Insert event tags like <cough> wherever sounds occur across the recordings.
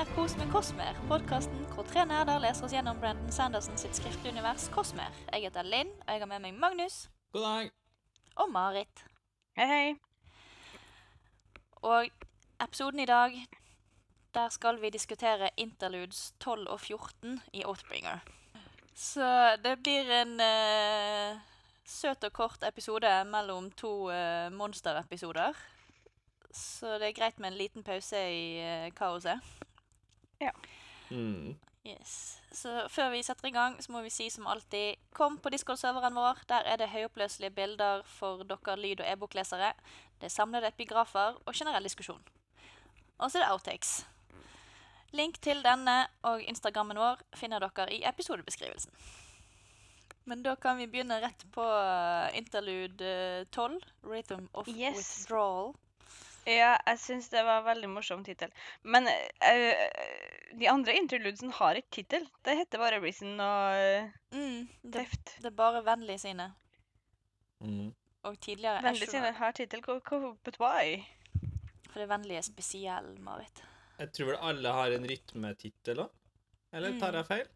mer kos med Cosmer, podkasten hvor tre nerder leser oss gjennom Brandon Sanderson sitt skriftlige univers Cosmer. Jeg heter Linn, og jeg har med meg Magnus God dag. og Marit. Hei, hei. Og episoden i dag, der skal vi diskutere interludes 12 og 14 i Oathbringer. Så det blir en uh, søt og kort episode mellom to uh, monsterepisoder. Så det er greit med en liten pause i uh, kaoset. Mm. Yes. Så før vi setter i gang, så må vi si som alltid Kom på Discord-serveren vår. Der er det høyoppløselige bilder for dere lyd- og e-boklesere. Det er samlede epigrafer og generell diskusjon. Og så er det outtakes. Link til denne og Instagrammen vår finner dere i episodebeskrivelsen. Men da kan vi begynne rett på eh, interlude eh, 12, Rhythm of Yes. Withdrawal. Ja, jeg syns det var en veldig morsom tittel. Men eh, de andre interludesene har ikke tittel. Det heter bare Reason og uh, Mm, det, Teft. det er bare vennlige sine. Mm. Og tidligere Vennlig sine har tittel, but why? For det vennlige er spesiell, Marit. Jeg tror vel alle har en rytmetittel òg? Eller tar jeg feil?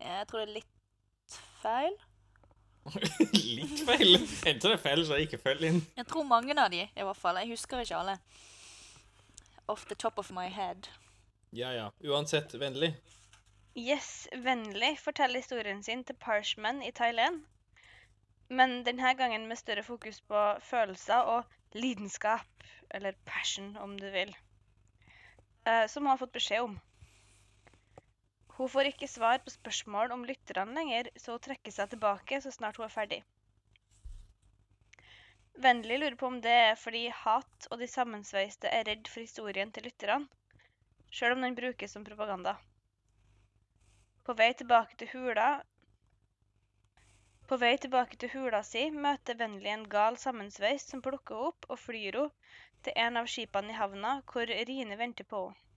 Jeg tror det er litt feil. <laughs> Litt feil. Enten er det feil, så er ikke feil inn. Jeg tror mange av de, i hvert fall. Jeg husker ikke alle. Off the top of my head. Ja ja. Uansett, vennlig. Yes, vennlig forteller historien sin til Parshman i Thailand. Men denne gangen med større fokus på følelser og lidenskap, eller passion om du vil, Uh, som hun har fått beskjed om. Hun får ikke svar på spørsmål om lytterne lenger, så hun trekker seg tilbake så snart hun er ferdig. Vennlig lurer på om det er fordi hat og de sammensveiste er redd for historien til lytterne, sjøl om den brukes som propaganda. På vei tilbake til hula På vei tilbake til hula si møter Vennlig en gal sammensveist som plukker henne opp og flyr henne til en av skipene i havna hvor Rine venter på henne.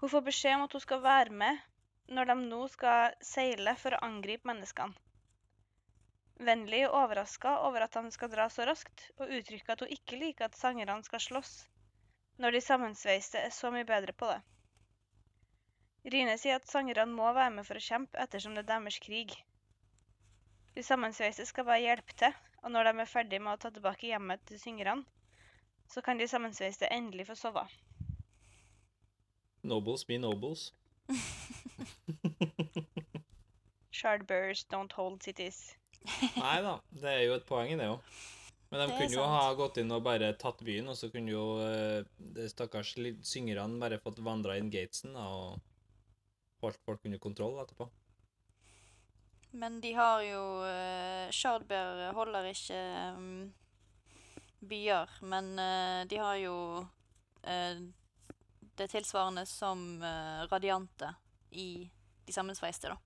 Hun får beskjed om at hun skal være med når de nå skal seile for å angripe menneskene. Vennlig er overraska over at de skal dra så raskt, og uttrykker at hun ikke liker at sangerne skal slåss, når de sammensveiste er så mye bedre på det. Rine sier at sangerne må være med for å kjempe ettersom det er deres krig. De sammensveiste skal bare hjelpe til, og når de er ferdig med å ta tilbake hjemmet til syngerne, så kan de sammensveiste endelig få sove. Nobles be nobles. <laughs> Shardburs don't hold cities. Nei da, det er jo et poeng i det òg. Men de Det kunne jo sant. ha gått inn og bare tatt byen, og så kunne jo eh, de stakkars syngerne bare fått vandra inn gatesen og holdt folk under kontroll etterpå. Men de har jo uh, Shardbear holder ikke um, byer, men eh, de har jo eh, er tilsvarende som uh, radiante i de sammensveiste, da.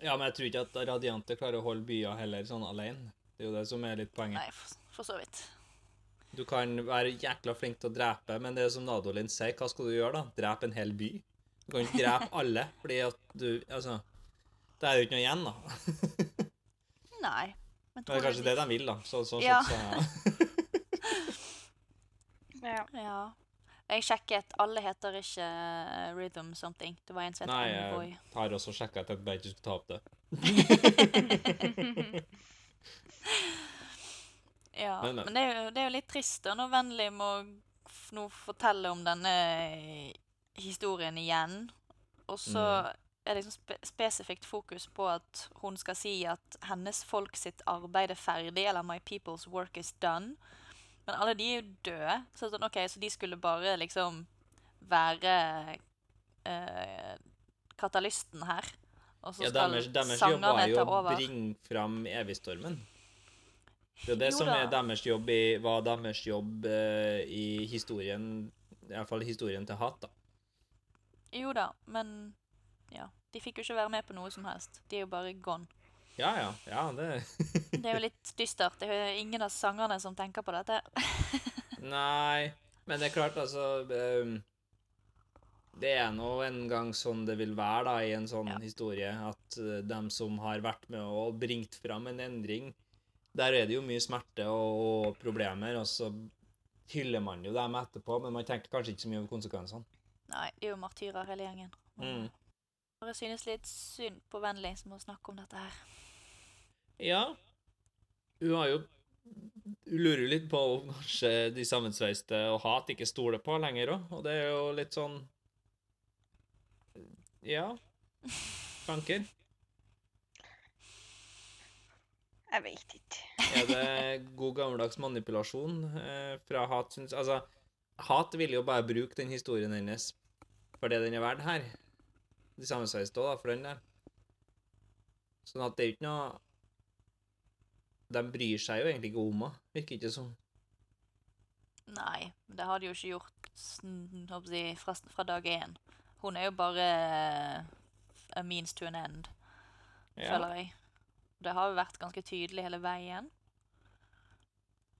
Ja, men jeg tror ikke at Radiante klarer å holde byer heller sånn alene. Det er jo det som er litt poenget. Nei, for, for så vidt. Du kan være jækla flink til å drepe, men det er som Nadolin sier, hva skal du gjøre da? Drepe en hel by? Du kan ikke drepe <laughs> alle, fordi at du Altså, det er jo ikke noe igjen, da. <laughs> Nei. Men Men det er kanskje det de vil, da. Så, så, Ja. så, så, <laughs> Ja. Ja. Jeg sjekket. Alle heter ikke eh, Rhythm something. Det var en som het Nei, jeg har også sjekka at jeg bare ikke skulle ta opp det. <laughs> Ja, Men, men, men. det, er jo, det er jo litt trist da, når Vennlig må nå fortelle om denne eh, historien igjen. Og så Mm. er det liksom spe spesifikt fokus på at hun skal si at hennes folk sitt arbeid er ferdig, eller 'my people's work is done'. Men alle de er jo døde. Så sånn, okay, så de skulle bare liksom være eh, katalysten her. Og så Ja, skal deres, deres jobb var jo å bringe fram evigstormen. Det er det Jo som er deres jobb i, var deres jobb eh, i historien I hvert fall historien til Hat, da. Jo da, men ja. De fikk jo ikke være med på noe som helst. De er jo bare gone. Ja, ja. Ja, det Det er jo litt dystert. Det er jo ingen av sangerne som tenker på dette. <laughs> Nei, men det er klart, altså ehm, Det er nå en gang sånn det vil være da, i en sånn Ja. historie, at uh, dem som har vært med og bringt fram en endring Der er det jo mye smerte og, og problemer, og så hyller man jo dem etterpå, men man tenker kanskje ikke så mye over konsekvensene. Nei, de er jo martyrer hele gjengen. Mm. Jeg synes litt synd på Vennli som må snakke om dette her. Ja. Hun har jo Hun lurer jo litt på om kanskje de sammensveiste og hat ikke stoler på lenger òg, og det er jo litt sånn Ja. Tanker. Jeg vet ikke. Er det god gammeldags manipulasjon eh, fra hat? Syns, altså, hat vil jo bare bruke den historien hennes for det den er verdt her. De sammensveiste òg, da, for den der. Sånn at det er jo ikke noe De bryr seg jo egentlig ikke om henne, virker ikke sånn. Nei, det hadde jo ikke gjort jeg, fra, fra dag én. Hun er jo bare eh, a means to an end, Ja. føler jeg. Det har jo vært ganske tydelig hele veien.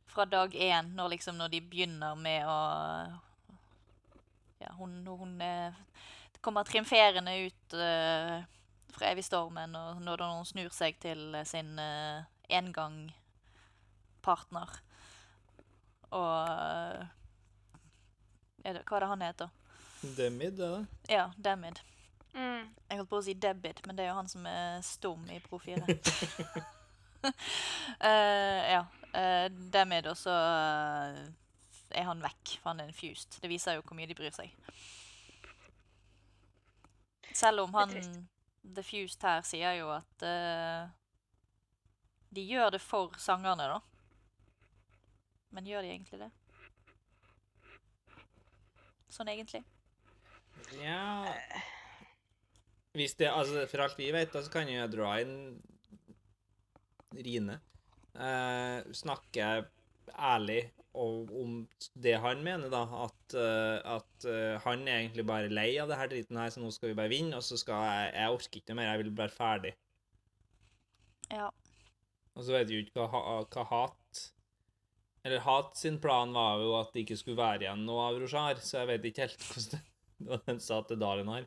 Fra dag én, når, liksom, når de begynner med å Ja, hun, hun er, kommer triumferende ut uh, fra evig-stormen, og når hun snur seg til eh, sin uh, engangpartner. Og eh, er det, Hva er det han heter? Demid, er det? Ja, Demid. Mm. Jeg holdt på å si Debid, men det er jo han som er stum i Pro 4. <laughs> Eh, ja. Uh, Demid, og så uh, er han vekk, for han er infused. Det viser jo hvor mye de bryr seg. Selv om han. The Fused her sier jo at eh, de gjør det for sangerne, da. Men gjør de egentlig det? Sånn egentlig? Ja Hvis det, altså For alt vi vet, da, så kan jo jeg Rine. Eh, snakke ærlig og, om det han mener, da. At, eh, at eh, han er egentlig bare lei av det her driten her, så nå skal vi bare vinne, og så skal jeg Jeg orker ikke mer, jeg vil bare ferdig. Ja. Og så vet vi jo ikke hva, hva hat Eller hat sin plan var jo at det ikke skulle være igjen noe av Roshar, så jeg vet ikke helt hvordan det, den sa til Dalin her.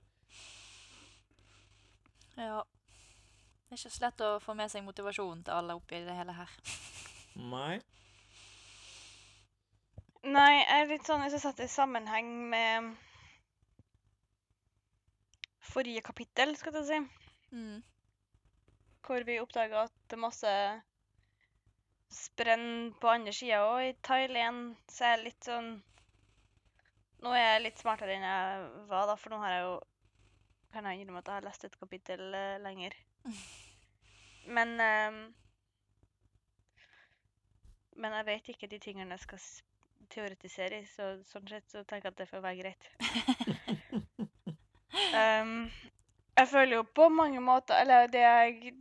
ja. Det er ikke så lett å få med seg motivasjonen til alle oppi det hele her. Nei. Nei, jeg er litt sånn hvis jeg setter i sammenheng med forrige kapittel, skal jeg si, Mm. Hvor vi oppdaga at det er masse sprenn på andre sida òg i Thailand, så er jeg litt sånn Nå er jeg litt smartere enn jeg var, da, for nå har jeg jo kan jeg innrømme at jeg har lest et kapittel uh, lenger. <laughs> Men ehm, Men jeg vet ikke de tingene jeg skal teoretisere i, så sånn sett så tenker jeg at det får være greit. um, <laughs> jeg føler jo på mange måter Eller det jeg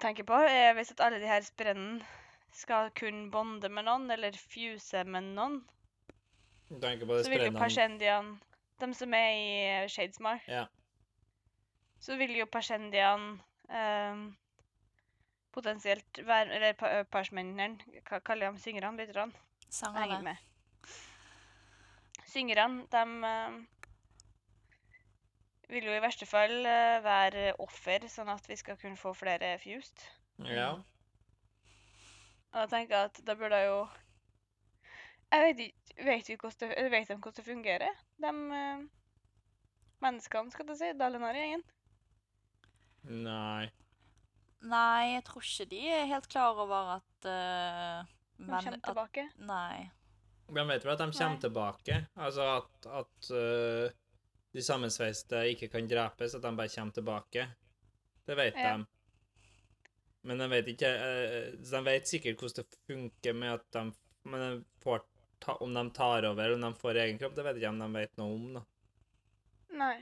tenker på, er hvis at alle de her sprennene skal kun bonde med noen, eller fuse med noen, Du tenker på det så vil jo sprennene persendian De som er i eh, Shadesmar, Ja. så vil jo persendian ehm, potensielt være Eller pa- hva kaller jeg dem? Syngerne? Lytterne? Jeg henger Sangerne. med. Syngerne, de vil jo i verste fall eh, være offer, sånn at vi skal kunne få flere fused. ja. Og jeg tenker at da burde jeg jo Jeg vet ikke Vet vi hvordan det, vet de hvordan det fungerer, de eh, menneskene, skal jeg si, Dalinar-gjengen? Nei. Nei, jeg tror ikke de er helt klar over at uh, De kommer tilbake. Nei. De vet vel at de kommer Nei. tilbake. Altså at, at øh, de sammensveiste ikke kan drepes, at de bare kommer tilbake. Det vet Ja. de. Men de vet ikke øh, De vet sikkert hvordan det funker med at de Men de får ta, om de tar over, eller om de får egen kropp, det vet ikke om de vet noe om, da. Nei.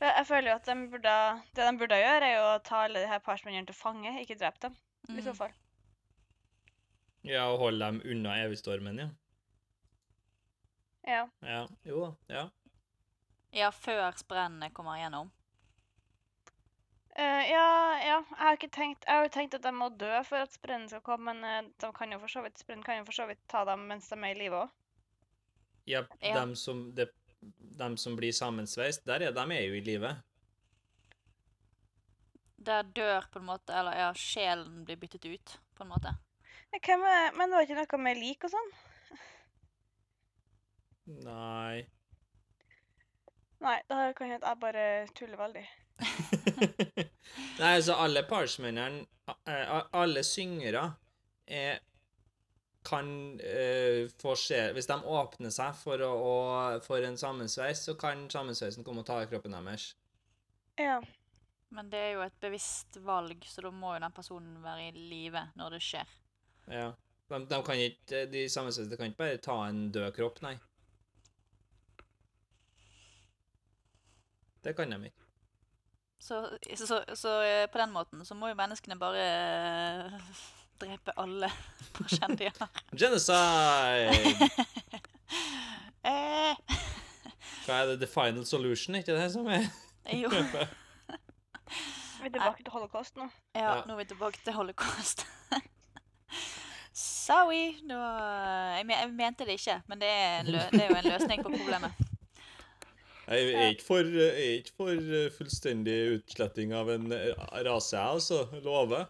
Jeg, føler jo at de burde, det de burde gjøre, er jo å ta alle de her partsmennene til fange, ikke drepe dem, i så Mm. fall. Ja, og holde dem unna evigstormen, ja. Ja. Ja. Jo da. Ja. Ja, før sprennene kommer igjennom. Uh, ja, ja. Jeg har ikke tenkt Jeg har jo tenkt at de må dø for at sprennen skal komme, men eh, de kan jo for så vidt, sprennen kan jo for så vidt ta dem mens de er i live òg. ja, Ja. De, som, de, de, som blir sammensveist, der er de er jo i live. Der dør på en måte Eller ja, sjelen blir byttet ut, på en måte. Men Hvem er, men det var ikke noe med lik og sånn? Nei Nei, da kan jeg jeg bare tuller veldig. <laughs> Nei, altså alle partsmennene, a- alle syngere, er, kan uh, få se Hvis de åpner seg for, å, å, for en sammensveis, så kan sammensveisen komme og ta i kroppen deres. Ja. Men det er jo et bevisst valg, så da må jo den personen være i live når det skjer. Ja. De, de kan ikke, de sammensveisene kan ikke bare ta en død kropp, nei. Det kan de ikke. Så, så, så eh, på den måten så må jo menneskene bare eh, drepe alle <laughs> kjendier. Genocide! <laughs> eh, Hva er det? The final solution, ikke det som er? Jo. <laughs> Vi er tilbake til holocaust nå. Ja, Ja. nå er vi tilbake til holocaust. Sorry. Nå, jeg, jeg mente det ikke, men det er, lø, det er jo en løsning på problemet. Jeg er ikke for, jeg er ikke for eh, fullstendig utsletting av en eh, rase, jeg, altså. Lover.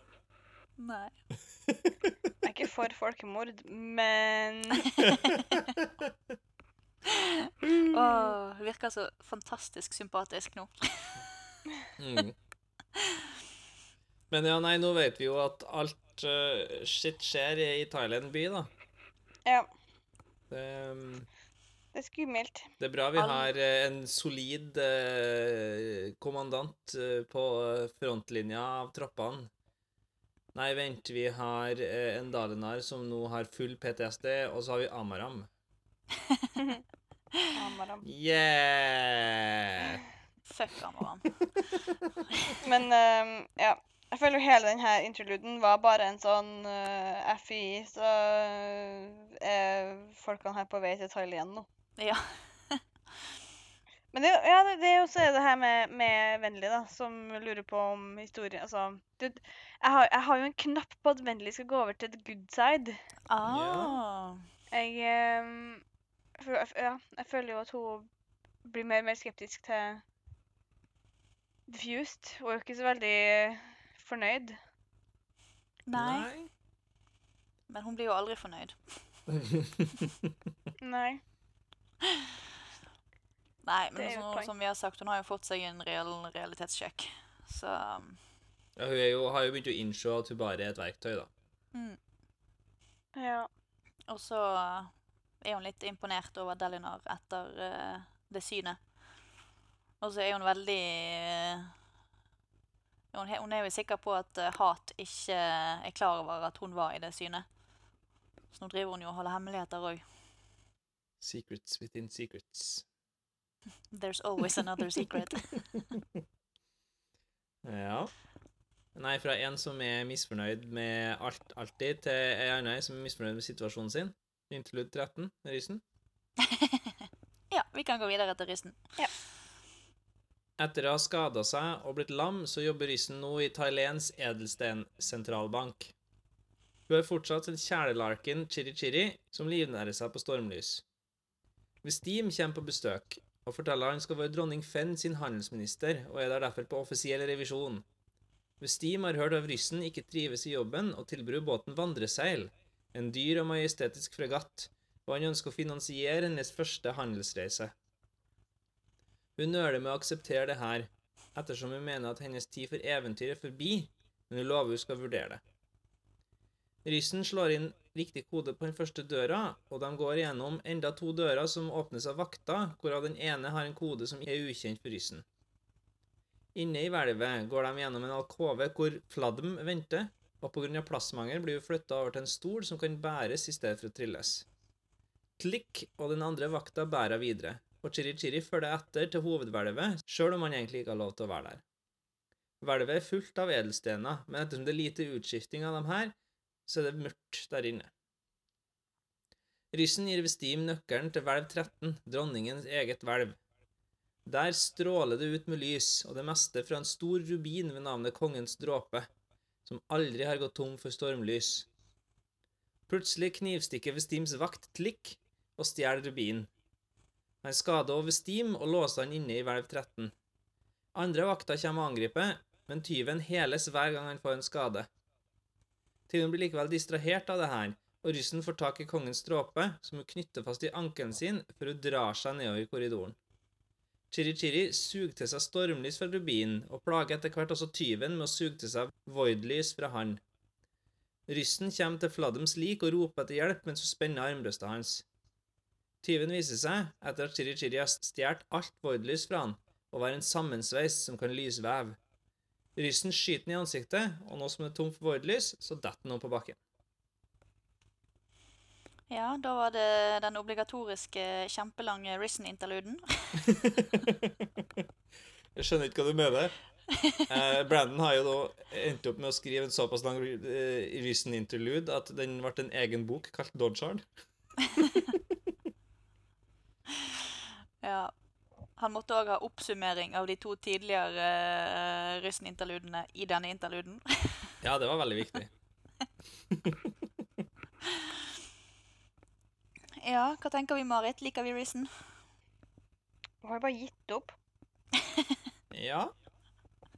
Nei. <laughs> Jeg er ikke for folkemord, men <laughs> Åh, virker så fantastisk sympatisk nå. Mm. <laughs> Men ja, nei, nå vet vi jo at alt uh, shit skjer i Thailand by, da. ja. Det, um, Det er skummelt. det er bra vi har eh, en solid eh, kommandant eh, på frontlinja av troppene. Nei, vent, vi har en Dalinar som nå har full PTSD, og så har vi Amaram. <laughs> Amaram. Yeah! <laughs> Fuck Amaram. <laughs> Men um, ja. Jeg føler jo hele denne interluden var bare en sånn uh, FI, så er folkene her på vei til Thailand nå. Ja. Men det, ja, det, det er jo så det her med, med Vennlig, da, som lurer på om historien Altså du, jeg, har, jeg har jo en knapp på at Vennlig skal gå over til the good side. Ah. Jeg um, Ja, jeg føler jo at hun blir mer og mer skeptisk til Diffused. Hun er jo ikke så veldig fornøyd. Nei. Men hun blir jo aldri fornøyd. <laughs> Nei. Nei, men poeng. som vi har sagt, hun har jo fått seg en reell realitetssjekk. Så um, Ja, hun er jo, har jo begynt å innse at hun bare er et verktøy, da. mm. Ja. Og så er hun litt imponert over Delinar etter uh, det synet. Og så er hun veldig uh, hun, hun er jo sikker på at uh, hat ikke er klar over at hun var i det synet. Så nå driver hun jo og holder hemmeligheter òg. Secrets within secrets. There's always another secret. <laughs> Ja. Nei, fra en som er misfornøyd med alt alltid, til en annen som er misfornøyd med situasjonen sin. Interlude 13, Rysen. <laughs> ja, vi kan gå videre til Ryssen. Etter å ha skada seg og blitt lam, så jobber Rysen nå i Thailands edelstensentralbank. Hun er fortsatt en kjælelarken Chiri Chiri som livnærer seg på stormlys. Hvis Steam kommer på besøk og forteller han skal være dronning Fenn sin handelsminister, og er der derfor på offisiell revisjon. Hvis Steam har hørt av Ryssen ikke trives i jobben og tilbyr båten vandreseil, en dyr og majestetisk fregatt, og han ønsker å finansiere hennes første handelsreise. Hun nøler med å akseptere det her, ettersom hun mener at hennes tid for eventyr er forbi, men hun lover hun skal vurdere det. Ryssen slår inn riktig kode på den første døra, og de går gjennom enda to dører som åpnes av vakter, hvorav den ene har en kode som er ukjent for Ryssen. Inne i hvelvet går de gjennom en alkove hvor Fladm venter, og pga. plassmangel blir hun flytta over til en stol som kan bæres i stedet for å trilles. Klikk og den andre vakta bærer videre, og Chiri Chiri følger etter til hovedhvelvet, sjøl om han egentlig ikke har lov til å være der. Hvelvet er fullt av edelstener, men ettersom det er lite utskifting av dem her, så er det mørkt der inne. Ryssen gir Vestim nøkkelen til hvelv 13, dronningens eget hvelv. Der stråler det ut med lys, og det meste fra en stor rubin ved navnet Kongens dråpe, som aldri har gått tom for stormlys. Plutselig knivstikker Vestims vakt Klikk og stjeler rubinen. Han skader over Vestim og låser han inne i hvelv 13. Andre vakter kommer og angriper, men tyven heles hver gang han får en skade. Tyven blir likevel distrahert av det her, og ryssen får tak i kongens dråpe, som hun knytter fast i ankelen sin før hun drar seg nedover korridoren. Chiri-Chiri suger til seg stormlys fra rubinen, og plager etter hvert også tyven med å suge til seg voidlys fra han. Ryssen kommer til Fladdums lik og roper etter hjelp mens hun spenner armbrøstet hans. Tyven viser seg, etter at Chiri-Chiri har stjålet alt voidlys fra han, å være en sammensveis som kan lyse vev. Ryssen skyter den i ansiktet, og nå som det er tomt for voidlys, så detter den opp på bakken. Ja, da var det den obligatoriske kjempelange Risen-interluden. <laughs> Jeg skjønner ikke hva du mener. Eh, Brandon har jo da endt opp med å skrive en såpass lang eh, Risen-interlude at den ble en egen bok kalt Dodgehard. <laughs> Ja. Han måtte òg ha oppsummering av de to tidligere uh, Russen-interludene i denne interluden. <laughs> Ja, det var veldig viktig. <laughs> ja, hva tenker vi, Marit? Liker vi Russen? Hun har bare gitt opp. Ja.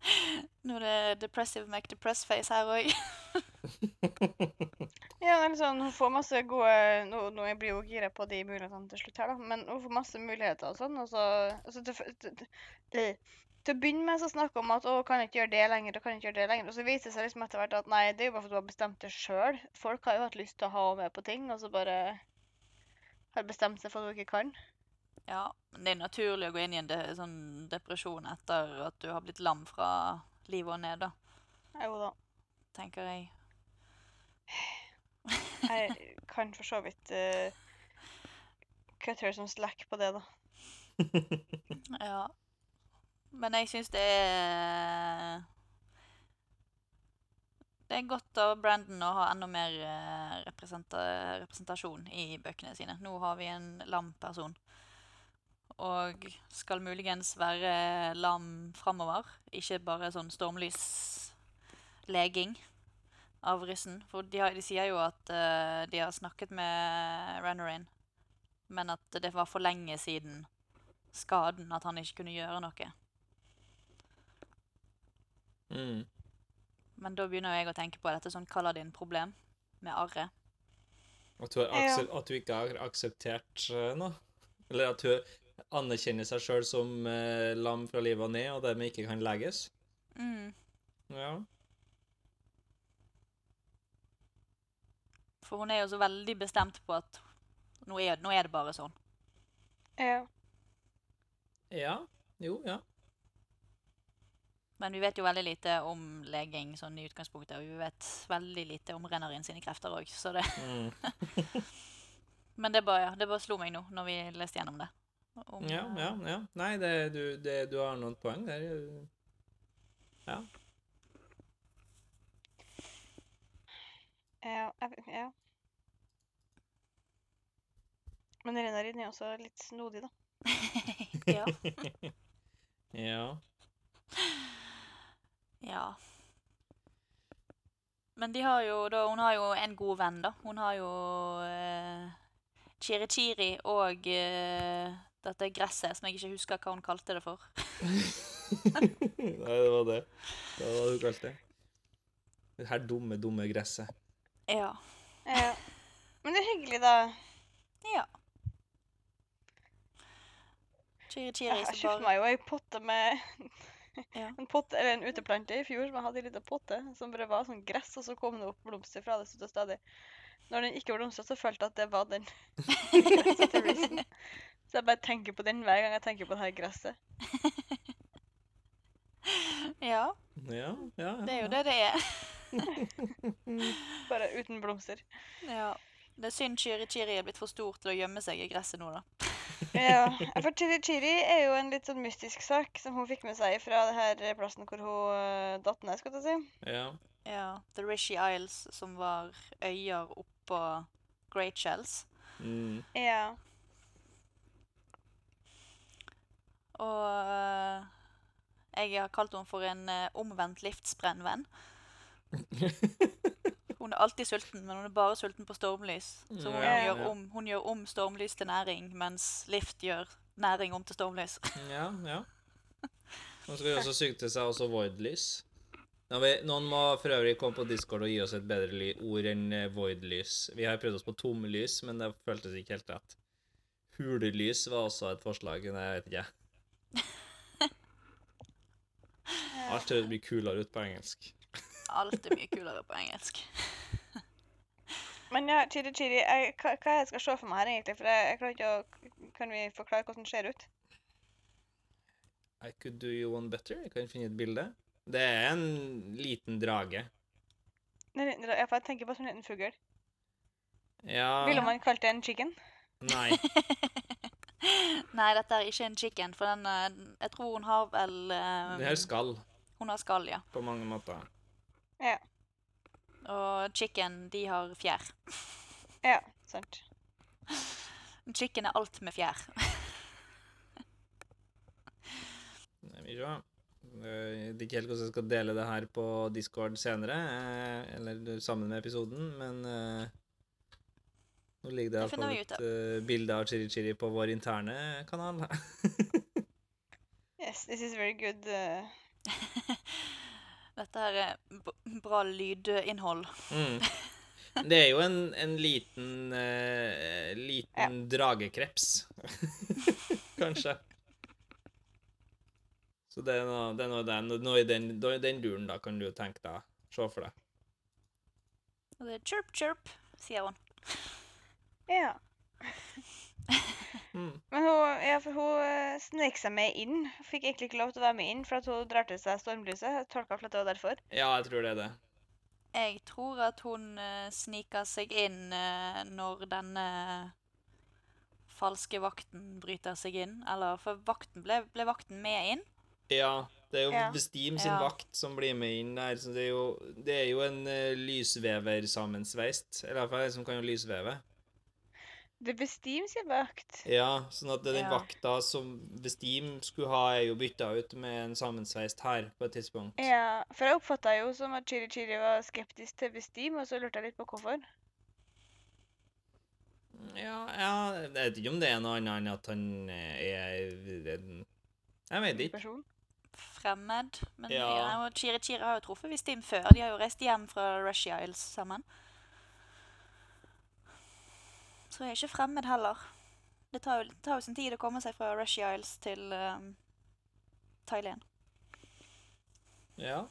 <laughs> Nå er det depressive make depressed face her òg. <laughs> Ja, men sånn, Hun får masse gode Nå, nå jeg blir jo gira på de mulighetene til slutt, her da, men hun får masse muligheter og sånn. og så, altså, til, til, til, til å begynne med så snakker hun om at å, kan jeg ikke gjøre det lenger, og kan jeg ikke gjøre det lenger. Og så viser det seg liksom etter hvert at nei, det er jo bare fordi du har bestemt det sjøl. Folk har jo hatt lyst til å ha henne med på ting, og så bare har bestemt seg for at hun ikke kan. Ja, men det er naturlig å gå inn i en de, sånn depresjon etter at du har blitt lam fra livet og ned, da, Jo da. tenker jeg. Jeg kan for så vidt uh, cut som slack på det, da. <laughs> Ja. Men jeg syns det er Det er godt av Brandon å ha enda mer eh, representasjon i bøkene sine. Nå har vi en lam person. Og skal muligens være lam framover. Ikke bare sånn stormlysleging av ryssen. For de, har, de sier jo at uh, de har snakket med Renorin, men at det var for lenge siden skaden at han ikke kunne gjøre noe. Mm. Men da begynner jeg å tenke på dette sånn Kaladin-problem med arret. At, Ja. at du, ikke har akseptert eh, noe. Eller at hun anerkjenner seg sjøl som eh, lam fra livet og ned, og dermed ikke kan leges. Mm. Ja. For hun er jo så veldig bestemt på at nå er, nå er det bare sånn. Ja. Ja. Jo, ja. Men vi vet jo veldig lite om leging sånn i utgangspunktet, og vi vet veldig lite om Rennarin sine krefter òg, så det Mm. <laughs> Men det bare, ja, det bare slo meg nå når vi leste gjennom det. Om, Ja, eh, ja, ja. Nei, det, du, det, du har noen poeng der. Ja. Ja, ja. Men Renarin er også litt snodig, da. <laughs> ja. <laughs> Ja. ja. Men de har jo da Hun har jo en god venn, da. Hun har jo eh, Chiri-Chiri og eh, dette gresset som jeg ikke husker hva hun kalte det for. <laughs> Nei, det var det. Det var det hun kalte det. Det her dumme, dumme gresset. Ja. Ja. Men det er hyggelig, da. ja. Chiri-Chiri Jeg som kjøpte bare meg jo ei potte med <laughs> Ja. en potte, eller en uteplante i fjor som jeg hadde i lita potte, som bare var sånn gress, og så kom det opp blomster fra det støtt stadig. Når den ikke blomstra, så følte jeg at det var den. <laughs> Så jeg bare tenker på den hver gang jeg tenker på det her gresset. <laughs> Ja, Ja, ja, ja. det er jo det det er. <laughs> Bare uten blomster. Ja. Det er synd Chiri-Chiri er blitt for stor til å gjemme seg i gresset nå, da. <laughs> Ja, for Chiri Chiri er jo en litt sånn mystisk sak som hun fikk med seg fra det her plassen hvor hun uh, datt ned, skal jeg si. ja. Ja. The Rishi Isles, som var øyer oppå Great Shells. Mm. Ja. Og øh, jeg har kalt henne for en øh, omvendt livsbrennvenn. <laughs> Hun er alltid sulten, men hun er bare sulten på stormlys. Så hun, Ja, gjør, ja. om, hun gjør om stormlys til næring, mens Lift gjør næring om til stormlys. <laughs> Ja, ja. Så kan vi også suge til seg også voidlys. Nå Noen må for øvrig komme på Discord og gi oss et bedre ord enn eh, void-lys. Vi har prøvd oss på tomlys, men det føltes ikke helt rett. Hulelys var også et forslag, Nei, jeg vet ikke. Alt mye det kulere ut på engelsk. Alt er mye kulere på engelsk. Men ja, Chidi Chidi, jeg, hva, hva jeg skal se for meg her egentlig? For jeg, jeg klarer ikke å Kan vi forklare hvordan det ser ut? I could do you one better. Jeg kan finne et bilde. Det er en liten drage. En liten dra- Ja, for jeg tenker på som en liten fugl. Ja Ville man kalt det en chicken? Nei. <laughs> Nei, dette er ikke en chicken, for den eh, Jeg tror hun har vel um... Det her er skall Hun har skall, ja. på mange måter. Ja. Og chicken, de har fjær. Ja, sant. Chicken er alt med fjær. Skal vi se. Jeg vet ikke helt hvordan jeg skal dele det her på Discord senere, eh, eller sammen med episoden, men eh, nå ligger det iallfall et eh, bilde av Chiri Chiri på vår interne kanal. <laughs> Yes, this is very good. uh, <laughs> Dette her er bra lydinnhold. mm. <laughs> Det er jo en, en liten uh, liten dragekreps, <laughs> kanskje. Så det er noe, det er noe, den, noe i den, den duren, da, kan du tenke deg. Se for deg. Og det er chirp, chirp, sier hun. Ja. <laughs> Mm. Men hun, ja, for hun uh, snek seg med inn. Fikk egentlig ikke lov til å være med inn, for hun drar til seg stormlyset. Jeg tolka at det var derfor. Ja, jeg tror det er det. Jeg tror at hun uh, snika seg inn uh, når denne falske vakten bryter seg inn. Eller for vakten ble, ble vakten med inn? Ja, det er jo Ja. Bestim sin Ja. vakt som blir med inn der. Så det er jo, det er jo en uh, lysveversammensveist. Eller iallfall en som kan jo lysveve. Det bestim sin vakt. Ja, sånn at det er den Ja. vakta som Steam skulle ha, er jo bytta ut med en sammensveist her på et tidspunkt. Ja, for jeg oppfatta jo som at Chiri Chiri var skeptisk til Steam, og så lurte jeg litt på hvorfor. Ja, ja, jeg vet ikke om det er noe annet enn at han er en Jeg vet ikke. Person. Fremmed. Men Ja. ja. Chiri Chiri har jo truffet Steam før. De har jo reist hjem fra Russia Isles sammen. Så jeg ikke fremmed heller. Det tar jo, det tar jo sin tid å komme seg fra Rush Isles til um, Thailand. Ja.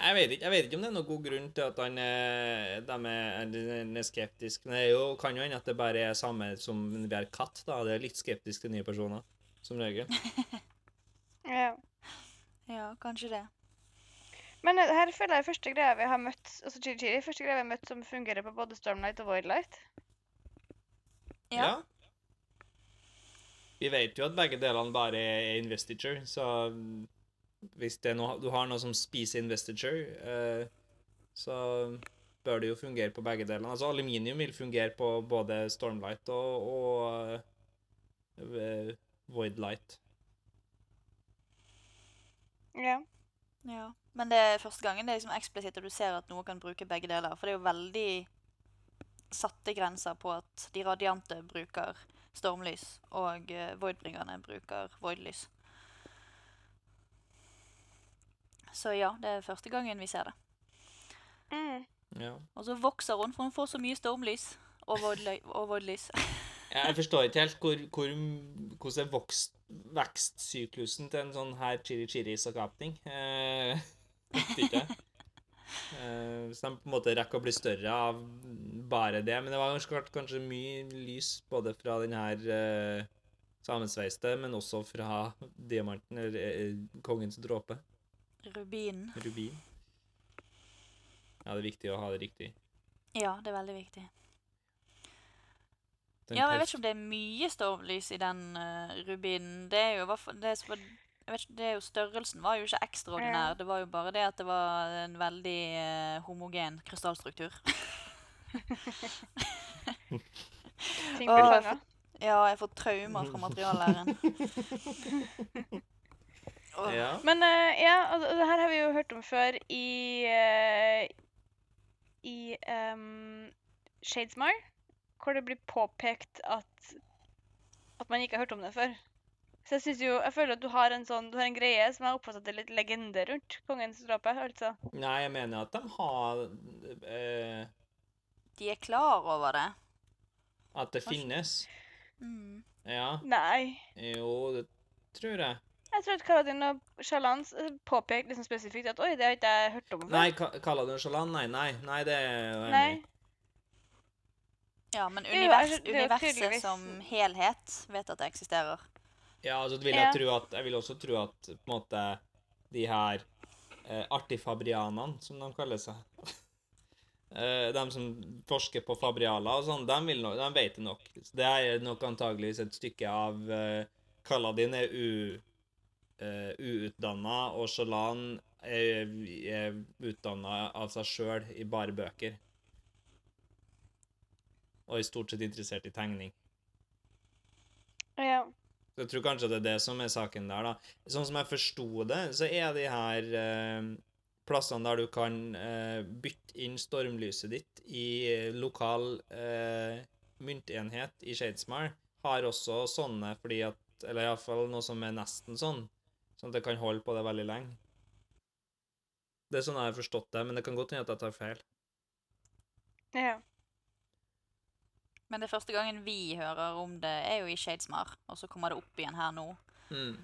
Jeg vet, ikke, jeg vet ikke om det er noen god grunn til at han er, de er, er skeptisk. Men det er jo, kan jo hende at det bare er samme som vi er katt. da. Det er litt skeptisk til nye personer, som regel. <laughs> Ja. Ja, kanskje det. Men eh, her føler jeg første greia vi har møtt altså Chiri Chiri, første greia vi har møtt som fungerer på både Stormlight og Voidlight. Ja. Vi vet jo at begge delene bare er investiture, så hvis det er noe, du har noe som spiser investiture, eh, så bør det jo fungere på begge delene. Altså aluminium vil fungere på både Stormlight og, og void Voidlight. Ja. Ja. Men det er første gangen det er liksom eksplisitt at du ser at noe kan bruke begge deler. For det er jo veldig satte grenser på at de radiante bruker stormlys, og uh, voidbringerne bruker voidlys. Så ja, det er første gangen vi ser det. Mm. Ja. Og så vokser hun, for hun får så mye stormlys og, og voidlys. <laughs> Jeg forstår ikke helt hvor, hvor, hvordan er vokst, vekstsyklusen til en sånn her chiri-chiri-skapning. Eh, <laughs> Eh, hvis de på en måte rekker å bli større av bare det. Men det var kanskje, kanskje mye lys både fra den her eh, sammensveiste, men også fra diamanten, eller eh, kongens dråpe, Rubinen. rubin. Ja, det er viktig å ha det riktig. Ja, det er veldig viktig. Den Ja, men jeg vet ikke om det er mye stormlys i den uh, rubinen. Det er jo det, vet ikke, det er jo Størrelsen var jo ikke ekstraordinær. Ja. Det var jo bare det at det var en veldig eh, homogen krystallstruktur. Blir. Ja, jeg får traumer fra materiallæren. <laughs> Åh. Ja. Men eh, ja, og, og det her har vi jo hørt om før i eh, I um, Shadesmar, hvor det blir påpekt at at man ikke har hørt om det før. Så jeg synes jo, jeg føler at du har en sånn, du har en greie som jeg oppfatter at det er litt legende rundt kongens dråpe, altså. Nei, jeg mener at de har eh, De er klar over det. At det finnes. Mm. Ja. Nei. Jo, det tror jeg. Jeg tror at Kaladin og Shalans påpekte liksom spesifikt at oi, det har ikke jeg hørt om før. Nei, ka- Kaladin og Shalan? Nei, nei. Nei, det er jo enig Nei. Ja, men er univers, universet som helhet vet at det eksisterer. Ja, altså vil jeg tro at Jeg vil også tro at på en måte de her eh, artifabrianene, som de kaller seg <laughs> eh, De som forsker på fabrialer og sånn, de, no, de vet det nok. Så det er nok antageligvis et stykke av eh, Kaladin er u, eh, uutdanna, og Shalan er, er utdanna av seg sjøl i bare bøker. Og er stort sett interessert i tegning. Ja. Så Jeg tror kanskje det er det som er saken der, da. Sånn som jeg forsto det, så er de her eh, plassene der du kan eh, bytte inn stormlyset ditt i eh, lokal eh, myntenhet i Shadesmar, har også sånne fordi at Eller iallfall noe som er nesten sånn, sånn at det kan holde på det veldig lenge. Det er sånn jeg har forstått det, men det kan godt hende at jeg tar feil. ja. Men det er første gangen vi hører om det, er jo i Shadesmar, og så kommer det opp igjen her nå. Mm.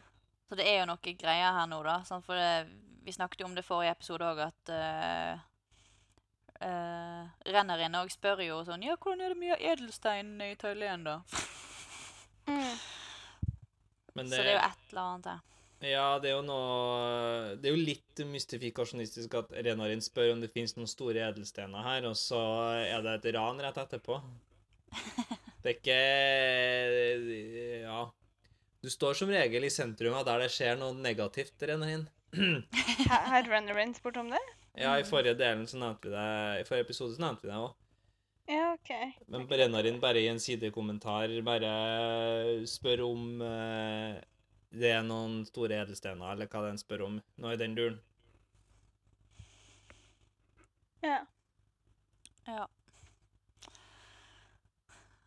Så det er jo noe greier her nå, da. Sant? For det, vi snakket jo om det forrige episode òg, at uh, Renneren òg spør jo sånn Ja, hvordan er det mye edelstein i Tøylen, da? Mm. Men Så det er jo et eller annet her. Ja, det er jo noe Det er jo litt mystifikasjonistisk at Renarin spør om det finnes noen store edelstener her, og så er det et ran rett etterpå. <laughs> Det er ikke Ja. Du står som regel i sentrum av der det skjer noe negativt, Renarin. <clears throat> Ha- Har Rennerin spurt om det? Ja, i forrige delen så nevnte vi det I forrige episode så nevnte vi det òg. Ja, OK. Men Renarin bare i en sidekommentar bare spør om eh, det er noen store edelstener, eller hva den spør om, nå i den duren. Ja. Ja.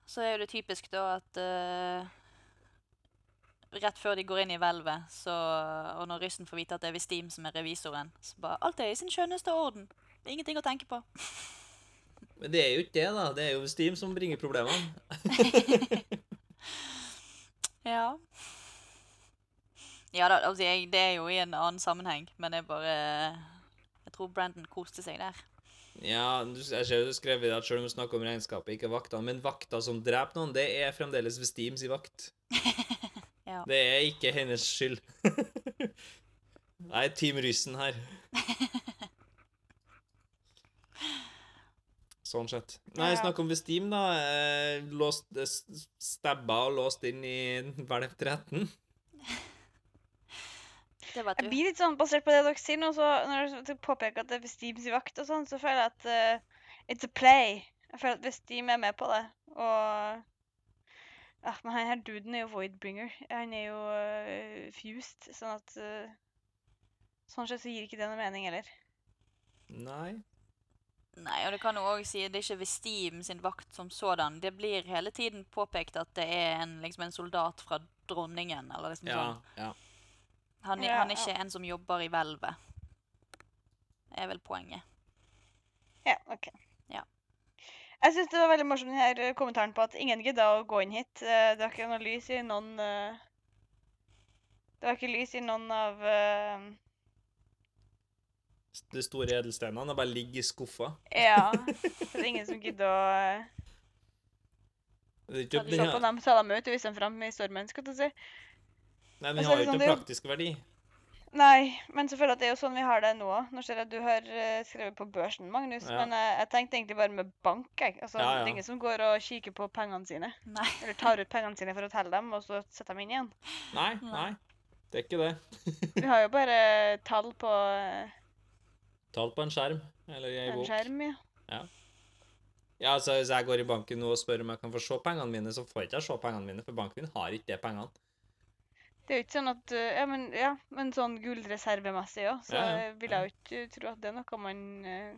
Så er jo det typisk da at uh, rett før de går inn i hvelvet, så, og når ryssen får vite at det er Vestim som er revisoren, så bare Alt er i sin skjønneste orden. Det er ingenting å tenke på. <laughs> Men det er jo ikke det, da. Det er jo Vestim som bringer problemene. <laughs> Ja. Ja da, altså jeg, det er jo i en annen sammenheng, men jeg bare Jeg tror Brandon koste seg der. Ja, jeg ser du skrev i det at selv om du snakker om regnskapet, ikke vaktene, men vakta som dreper noen, det er fremdeles ved Steams i vakt. <laughs> Ja. Det er ikke hennes skyld. Nei, Team Ryssen her. Sånn sett. Nei, snakk om Vestim, da. Eh, Låst, eh, stabba og låst inn i hvelv 13. Det var Jeg blir litt sånn basert på det dere sier nå, så når dere påpeker at det er Vestims vakt og sånn, så føler jeg at uh, it's a play. Jeg føler at Vestim er med på det, og ja, Men han her duden er jo Voidbringer. Han er jo uh, fused, sånn at uh, Sånn sett så gir ikke det noe mening heller. Nei. Nei, og det kan jo òg si det er ikke Vestim sin vakt som sådan. Det blir hele tiden påpekt at det er en, liksom en soldat fra dronningen, eller liksom Ja. sånn. ja. Han, Ja, han er ja. ikke en som jobber i hvelvet. Det er vel poenget. Ja, OK. Ja. Jeg syns det var veldig morsomt denne kommentaren på at ingen gidda å gå inn hit. Eh, Det var ikke noe lys i noen eh, Det var ikke lys i noen av eh, De store edelstenene bare ligger i skuffa. Ja. <laughs> Det er ingen som gidder å Det ikke, de den se på dem, ta dem ut og vise dem fram i stormen. skal du si. Nei, men den så har jo ikke sånn, noen praktisk verdi. Nei, men selvfølgelig at det er jo sånn vi har det nå òg. Nå ser jeg at du har eh, skrevet på børsen, Magnus. Ja. Men jeg, jeg tenkte egentlig bare med bank. Jeg. Altså, Ja, ja. Det er ingen som går og kikker på pengene sine. Nei. Eller tar ut pengene sine for å telle dem, og så setter dem inn igjen. Nei, Nei. Det er ikke det. Vi har jo bare tall på eh, Tall på en skjerm, eller i ei en bok. skjerm. Ja. Ja, altså Hvis jeg går i banken nå og spør om jeg kan få se pengene mine, så får jeg ikke se pengene mine, for banken min har ikke de pengene. Det er jo ikke sånn at eh, Ja, men, ja, men sånn gullreservemessig òg, så Ja, ja, vil jeg jo ikke tro at det er noe man uh,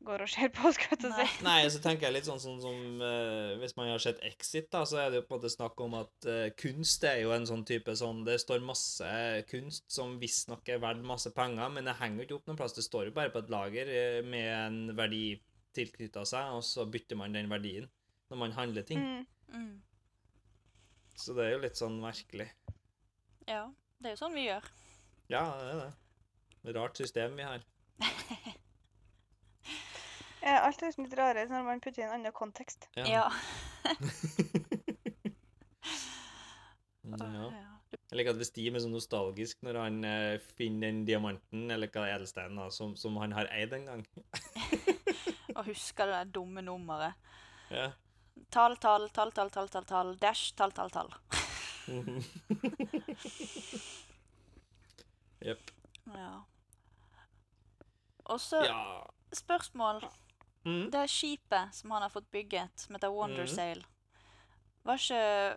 går og ser på, <laughs> skal jeg til å si. Nei, så tenker jeg litt sånn, sånn som uh, Hvis man har sett Exit, da, så er det jo på en måte snakk om at uh, kunst er jo en sånn type sånn Det står masse kunst som visstnok er verdt masse penger, men det henger jo ikke opp noen plass. Det står jo bare på et lager med en verdi tilknytta seg, og så bytter man den verdien når man handler ting. Mm. Mm. Så det er jo litt sånn merkelig. Ja, det er jo sånn vi gjør. Ja, det er det. Rart system vi har. <laughs> Alt er liksom litt rarere når man putter i en annen kontekst. Ja. ja. <laughs> Ja. Jeg liker at Vestim er så nostalgisk når han eh, finner den diamanten, eller hva det er edelsteinen, da, som, som han har eid en gang. <laughs> Og husker det der dumme nummeret. Ja. Tall, tall, tall, tall, tall, tall, tall, dash, tall, tall, tall. <laughs> Jepp. Ja. Og så Ja. spørsmål. Mm. Det skipet som han har fått bygget, som heter Wondersail, mm. Var ikke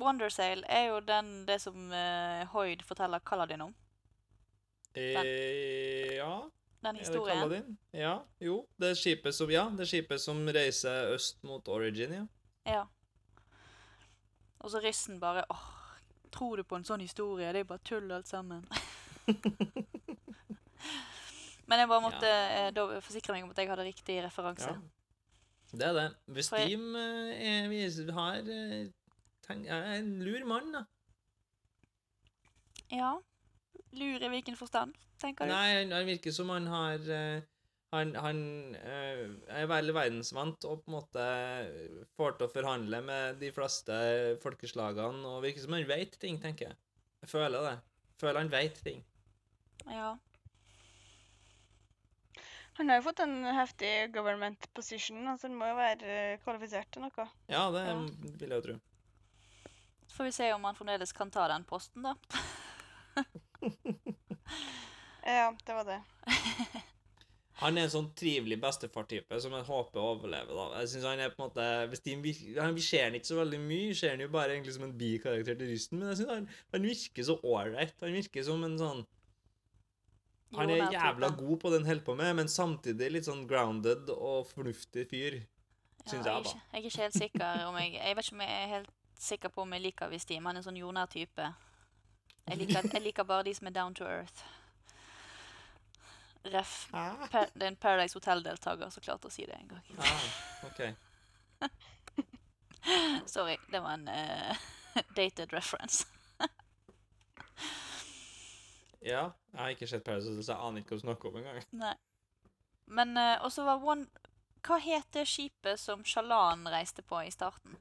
Wondersail er jo den, det som uh, Hoyd forteller Kaladin om. Den. ja, Den er det. Kaladin? Ja, jo. Det er skipet som, ja, det er skipet som reiser øst mot Origin, ja. Ja. Og så ryssen bare åh, tror du på en sånn historie? Det er bare tull alt sammen. <laughs> Men jeg bare måtte eh, da forsikre meg om at jeg hadde riktig referanse. ja. Det er det. Vestim eh, er, vi har eh, tenk, er en lur mann, da. Ja. Lur i hvilken forstand, tenker du? Nei, han, han virker som han har eh, Han, han eh, er veldig verdensvant og på en måte får til å forhandle med de fleste folkeslagene, og virker som han vet ting, tenker jeg. Jeg føler det. Føler han vet ting. Ja. Han har jo fått en heftig government position, altså han må jo være eh, kvalifisert til noe. Ja, det Ja. vil jeg jo tro. Så får vi se om han fremdeles kan ta den posten, da. <laughs> Ja, det var det. <laughs> Han er en sånn trivelig bestefar-type som jeg håper overlever. da. Jeg synes han er på en måte, hvis de, han, Vi ser han ikke så veldig mye, vi ser han jo bare egentlig som en bikarakter til Rysten, men jeg synes han, han virker så ålreit. Han virker som en sånn Han er jævla god på det han holder på med, men samtidig litt sånn grounded og fornuftig fyr. Synes ja, jeg, da. Jeg er ikke helt sikker om jeg Jeg vet ikke om jeg er helt sikker på om jeg liker Vistim. Han er en sånn jordnær type. Jeg liker, jeg liker bare de som er down to earth. Ref. Pa det er en Paradise Hotel-deltaker som klarte å si det en gang. Ah, ok. <laughs> Sorry, det var en uh, <laughs> dated reference. <laughs> Ja, jeg har ikke sett Paradise Hotel, så jeg aner ikke hva du snakker om engang. Nei. Men uh, også var One Hva het det skipet som Shalan reiste på i starten?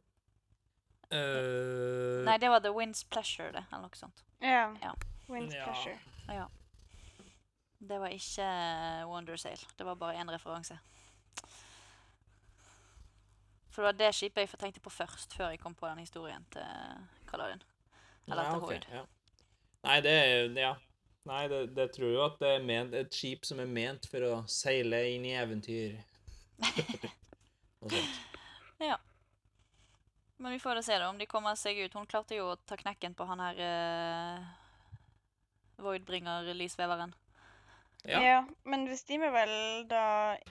Uh, Nei, det var The Wind's Pleasure, det. Eller noe sånt. Ja. Ja. Wind's Ja. pleasure. Det var ikke Wondersail. Det var bare én referanse. For det var det skipet jeg tenkte på først, før jeg kom på den historien til Kaladin. Eller Ja, til Hoid. Okay, ja. Nei, det er Ja. Nei, det, det tror jo at det er ment, et skip som er ment for å seile inn i eventyr. <laughs> Noe sånt. Men vi får da se da om de kommer seg ut. Hun klarte jo å ta knekken på han her uh, Voidbringer-lysveveren. Ja. Ja. men hvis de er vel da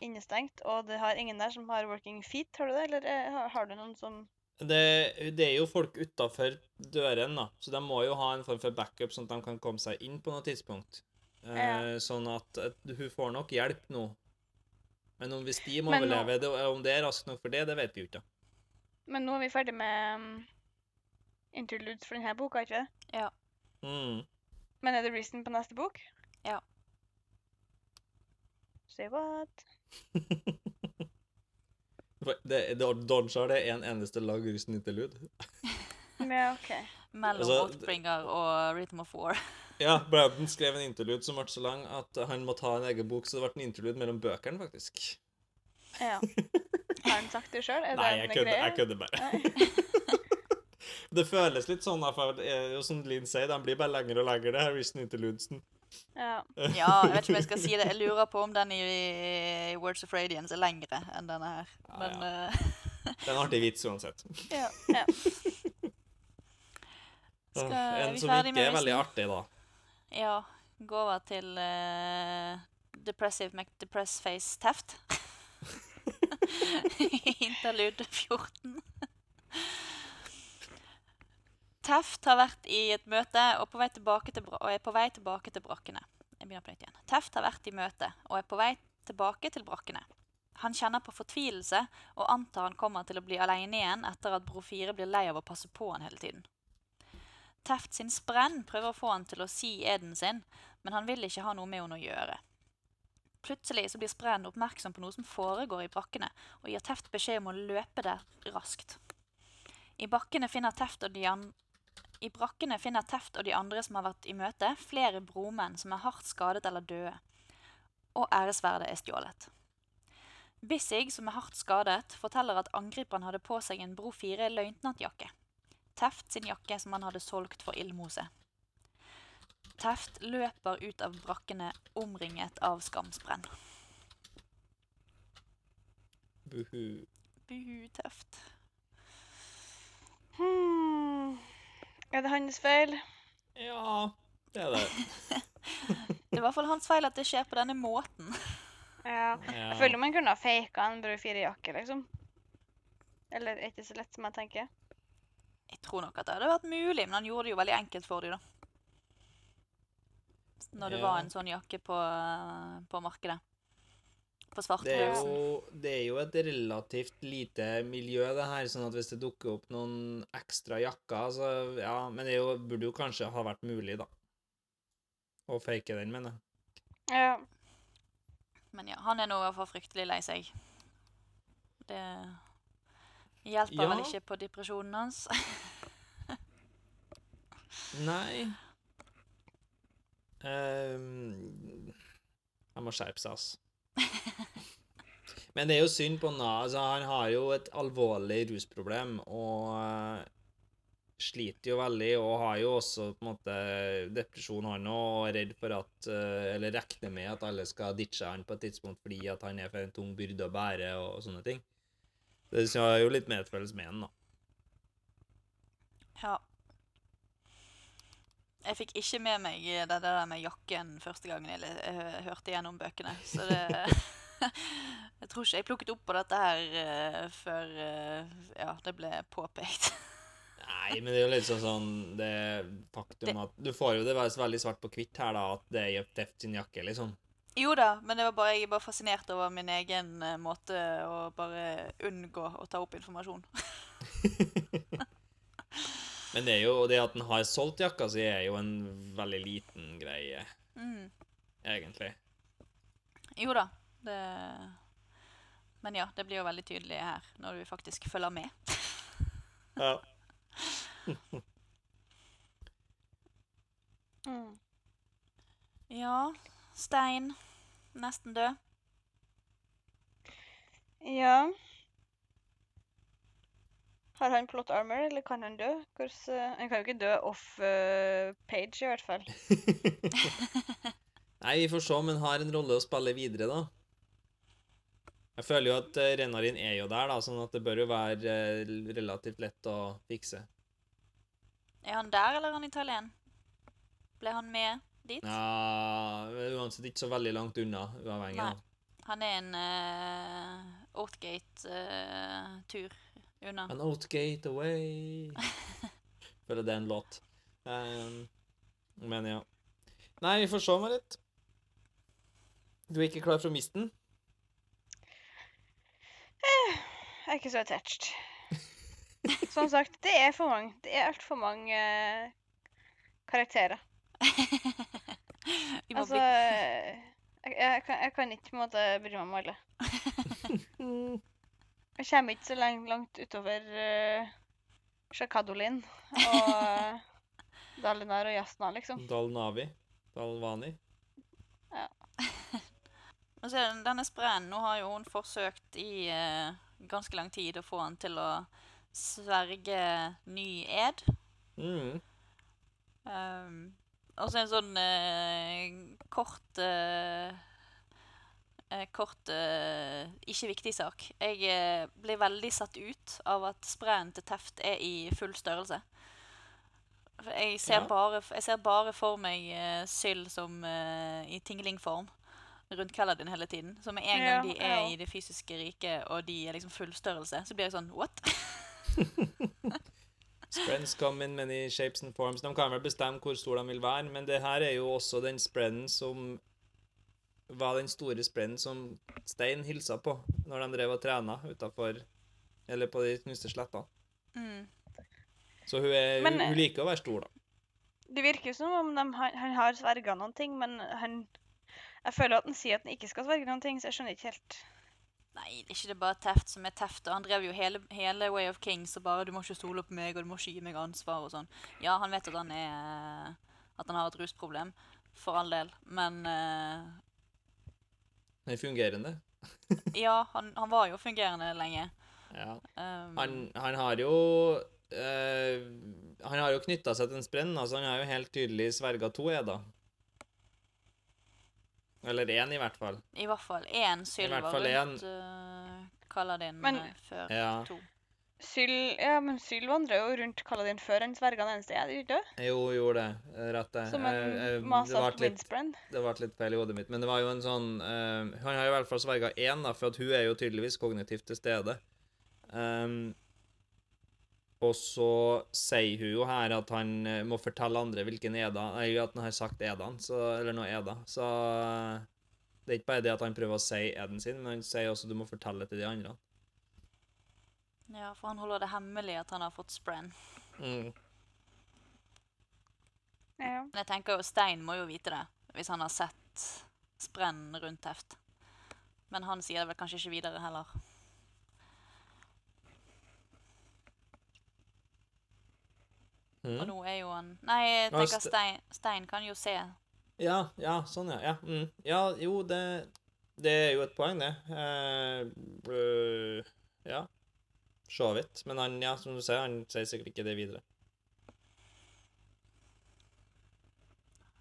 innestengt, og det har ingen der som har working feet, har du det? Eller eh, har- har du noen som Det, det er jo folk utafor døren, da, så de må jo ha en form for backup, sånn at de kan komme seg inn på noe tidspunkt. Eh, Ja. Sånn at, at hun får nok hjelp nå. Men om hvis de må overleve, om det er raskt nok for det, det vet vi jo ikke. Men nå er vi ferdig med um, interludes for denne boka, ikke det? Mm. Men er det reason på neste bok? Ja. Say what? <laughs> det, det, Dodge har det en eneste lag russen interlude. <laughs> Ja, OK. Mellom Altså, Oathbringer og Rhythm of War. <laughs> Ja, Brandon skrev en interlude som ble så lang at han må ta en egen bok, så det ble en interlude mellom bøkene, faktisk. Ja. Har han sagt det sjøl? Nei, jeg kødder, jeg kødder bare. <laughs> Det føles litt sånn, da, for eh, som Linn sier, den blir bare lengre og lengre, det her Reason Interludesen. Ja. Ja, jeg vet ikke om jeg skal si det. Jeg lurer på om den i, i Words of Radiance er lengre enn denne her. Ja, Men ja. eh, Det er en artig vits uansett. ja. ja. <laughs> Skal en vi som ikke er veldig artig, da. Ja, gå over til uh, Depressive McDepress-face Teft. <laughs> Interlude 14. Teft har vært i et møte og, til, og er på vei tilbake til brakkene. Jeg begynner på nytt igjen. Teft har vært i møte og er på vei tilbake til brakkene. Han kjenner på fortvilelse og antar han kommer til å bli alene igjen etter at Bro 4 blir lei av å passe på han hele tiden. Teft sin sprenn prøver å få han til å si eden sin, men han vil ikke ha noe med henne å gjøre. Plutselig så blir Spreen oppmerksom på noe som foregår i brakkene, og gir Teft beskjed om å løpe der raskt. I, an I brakkene finner Teft og de andre som har vært i møte, flere bromenn som er hardt skadet eller døde, og æresverdet er stjålet. Bissig, som er hardt skadet, forteller at angriperen hadde på seg en Bro 4 løytnantjakke. Teft sin jakke som han hadde solgt for ildmose. Teft løper ut av brakkene omringet av skamsprenn. Buhu. Buhu, Teft. Hmm. Er det hans feil? Ja, det er det. <laughs> Det er i hvert fall hans feil at det skjer på denne måten. Ja. Ja. Jeg føler man kunne ha faka en Bror 4-jakke, liksom. Eller er ikke så lett som jeg tenker. Jeg tror nok at det hadde vært mulig, men han gjorde det jo veldig enkelt for dem, da. Når det Ja. var en sånn jakke på, på markedet. På Det er, jo, det er jo et relativt lite miljø, det her, sånn at hvis det dukker opp noen ekstra jakker, så ja Men det er jo, burde jo kanskje ha vært mulig, da. Å fake den, mener jeg. Ja. Men ja, han er nå i hvert fall fryktelig lei seg. Det hjelper Ja. vel ikke på depresjonen hans. <laughs> Nei Han må skjerpe seg, ass. Men det er jo synd på Nav. Altså, han har jo et alvorlig rusproblem og eh, sliter jo veldig og har jo også på en måte depresjon, han òg, og er redd for at eh, Eller regner med at alle skal ditche han på et tidspunkt fordi at han er for en tung byrde å bære og sånne ting. Det er jo litt medfølelse med han, da. Ja. Jeg fikk ikke med meg det, det der med jakken første gangen jeg, jeg hørte gjennom bøkene. Så det <laughs> Jeg tror ikke jeg plukket opp på dette her uh, før uh, ja, det ble påpekt. <laughs> Nei, men det er jo litt sånn sånn Det faktum at Du får jo det veldig svart på hvitt her, da, at det er deft sin jakke, liksom. Jo da, men det var bare, jeg er bare fascinert over min egen eh, måte å bare unngå å ta opp informasjon. <laughs> Men det er jo det at den har solgt jakka si, er jo en veldig liten greie, Mm. egentlig. Jo da, det Men ja, det blir jo veldig tydelig her når du faktisk følger med. <laughs> Ja. <laughs> Mm. Ja, Stein. Nesten død. Ja. Har han plot armor, eller kan han dø? Hors, uh, han kan jo ikke dø off uh, page, i hvert fall. <laughs> Nei, vi får se om han har en rolle å spille videre, da. Jeg føler jo at eh, Renarin er jo der, da, sånn at det bør jo være eh, relativt lett å fikse. Er han der, eller er han i Thailand? Ble han med dit? Ja, uansett ikke så veldig langt unna, uavhengig. Nei. Han er en uh, Oathgate-tur unna. An Outgate away. <laughs> Føler det er en låt. Um, men ja. Nei, vi får se, Marit. Du er ikke klar for å miste den? Jeg er ikke så attached. <laughs> Som sagt, det er for mange. Det er altfor mange uh, karakterer. <laughs> Altså jeg, jeg, kan, jeg kan ikke på en måte bry meg om alle. Jeg kommer ikke så langt, langt utover uh, Shakadolin og uh, Dalinar og Jasna, liksom. Dalnavi. Dalvani. Ja. <laughs> Men se, denne spreen, Nå har jo hun forsøkt i uh, ganske lang tid å få han til å sverge ny ed. Mm. Um, og så en sånn uh, kort eh, Kort eh, ikke viktig sak. Jeg eh, blir veldig satt ut av at sprayen til Teft er i full størrelse. Jeg ser, Ja. bare, jeg ser bare for meg uh, Syl som eh, i tinglingform. rundt Kaladin hele tiden. Så med en Ja, gang de er ja. i det fysiske riket, og de er liksom full størrelse, så blir jeg sånn What? <laughs> Spreads come in many shapes and forms. De kan vel bestemme hvor stor de vil være, men det her er jo også den spreaden som var den store spreaden som Stein hilsa på når de drev og trena utafor Eller på de knuste slettene. Mm. Så hun, er, Men, hun, liker å være stor, da. Det virker som om de, han, har sverga noen ting, men han Jeg føler at han sier at han ikke skal sverge noen ting, så jeg skjønner ikke helt. Nei, det er ikke det bare Teft som er Teft. og Han drev jo hele, hele Way of Kings og bare 'Du må ikke stole på meg, og du må ikke gi meg ansvar' og sånn. Ja, han vet at han er At han har et rusproblem, for all del, men eh, Den fungerende. <laughs> Ja, han, han var jo fungerende lenge. Ja. Um, Han, han har jo eh, Han har jo knytta seg til en sprenn, altså han har jo helt tydelig sverga to eder. Eller én, i hvert fall. I hvert fall én Syl hvert var fall rundt uh, Kaladin Men- eh, før Ja. to. Syl ja, men Syl vandrer jo rundt Kaladin før han sverger den eneste, det ikke det? Jo, gjorde det. Rett det. Som en eh, litt, windsprend. det ble litt feil i hodet mitt, men det var jo en sånn eh, Han har i hvert fall sverga én, da, for at hun er jo tydeligvis kognitivt til stede. Um, og så sier hun jo her at han eh, må fortelle andre hvilken eda Nei, at han har sagt Eda, så, eller noe eda. Så eh, det er ikke bare det at han prøver å si eden sin, men han sier også at du må fortelle til de andre. Ja, for han holder det hemmelig at han har fått sprenn. Mm. Ja. Men jeg tenker jo Stein må jo vite det, hvis han har sett sprenn rundt Teft. Men han sier det vel kanskje ikke videre heller. Og Mm. nå er jo han Nei, jeg Ja, tenker Stein, Stein kan jo se. Ja, ja, sånn, ja. Ja, mm. ja jo, det, det er jo et poeng, det. Uh, uh, ja. Så vidt. Men han, ja, som du sier, han sier sikkert ikke det videre.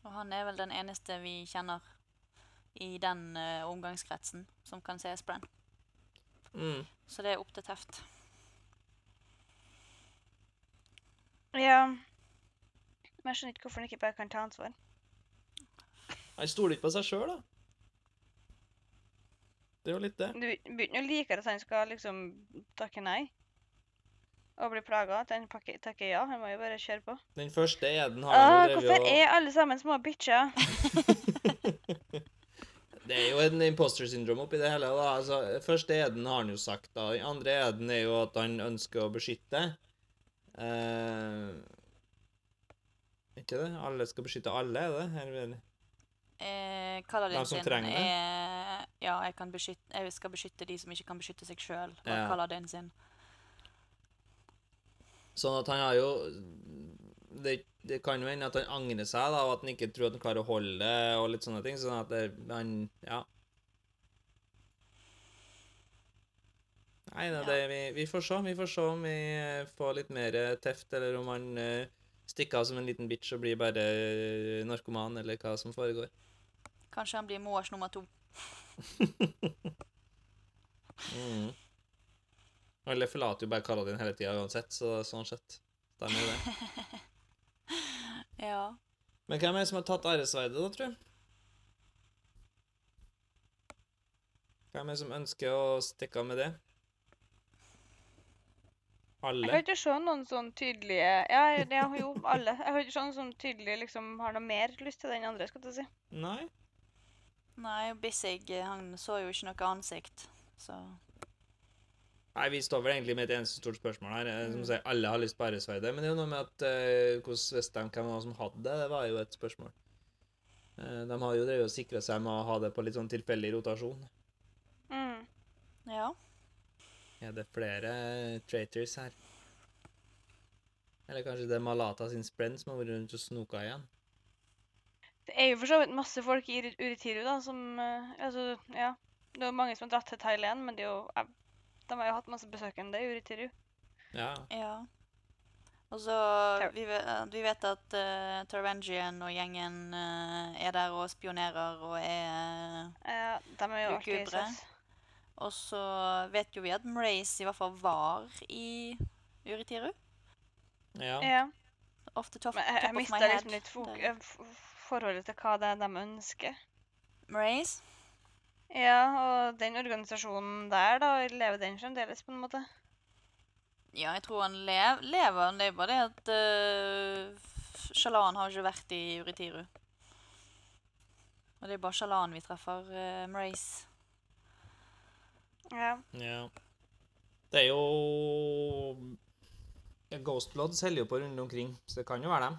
Og han er vel den eneste vi kjenner i den uh, omgangskretsen som kan se sprenn. Mm. Så det er opp til Teft. ja. Men jeg skjønner ikke hvorfor han ikke bare kan ta ansvar. Han stoler ikke på seg sjøl, da. Det er jo litt det. Du begynner jo likere at han skal liksom takke nei. Og bli plaga. At han takker ja. Han må jo bare kjøre på. Den første eden har ah, jo hvorfor og er alle sammen små bitcher? <laughs> Det er jo en imposter syndrom oppi det hele. da. Altså, Første eden har han jo sagt. da. Den andre eden er jo at han ønsker å beskytte. Eh, ikke det? Alle skal beskytte alle, er det? Eller- Eh, Kaladin sin er Ja, jeg, kan beskytte, jeg skal beskytte de som ikke kan beskytte seg sjøl. Ja. Kaladin sin. Sånn at han har jo det, det kan jo hende at han angrer seg, da, og at han ikke tror at han klarer å holde det, og litt sånne ting. Sånn at det, han Ja. Nei, da, det, vi, vi får se. Vi får se om vi eh, får litt mer eh, teft, eller om han eh, stikker av som en liten bitch og blir bare eh, narkoman, eller hva som foregår. Kanskje han blir mors nummer to. Mm. Eller forlater jo bare Kaladin hele tida uansett, så sånn sett. Stemmer jo det. <laughs> Ja. Men hvem er det som har tatt æresverdet, da, tror du? Hvem er det som ønsker å stikke av med det? Jeg Alle? kan ikke se noen sånn tydelige Ja, det har jo alle. Jeg kan ikke se noen sånn tydelig liksom har noe mer lyst til den andre, skal jeg si. Nei? Nei, Bissig han så jo ikke noe ansikt, så Nei, vi står vel egentlig med et eneste stort spørsmål her. eh, Som sier alle har lyst på æresverdet. Men det er jo noe med at uh, hvordan visste de hvem som hadde det? Det var jo et spørsmål. Uh, de har jo drevet og sikra seg med å ha det på litt sånn tilfeldig rotasjon. Mm. ja. Er det flere traitors her? Eller kanskje det er Malata sin sprenn som har vært rundt og snoka igjen? Det er jo for så vidt masse folk i Uritiru, da, som eh, Altså, ja. Det er jo mange som har dratt til Thailand, men det er jo eh, De har jo hatt masse besøkende i Uritiru. Ja. ja. Og så vi, vi vet at uh, Tarangian og gjengen uh, er der og spionerer og er Ja, de er jo alltid Lugubre. Og så vet jo vi at Mrace i hvert fall var i Uritiru. ja. Ja. Off the top, Men jeg, jeg mista liksom litt fok Det- eh, forholdet til hva det er de ønsker. Mrace? Ja, og den organisasjonen der, da, lever den fremdeles, på en måte? Ja, jeg tror han lev, lever. Det er bare det at uh, Shalan har ikke vært i Uritiru. Og det er bare Shalan vi treffer, uh, Mrace. Ja. Ja. Det er jo Ghostbloods selger jo på rundt omkring, så det kan jo være dem.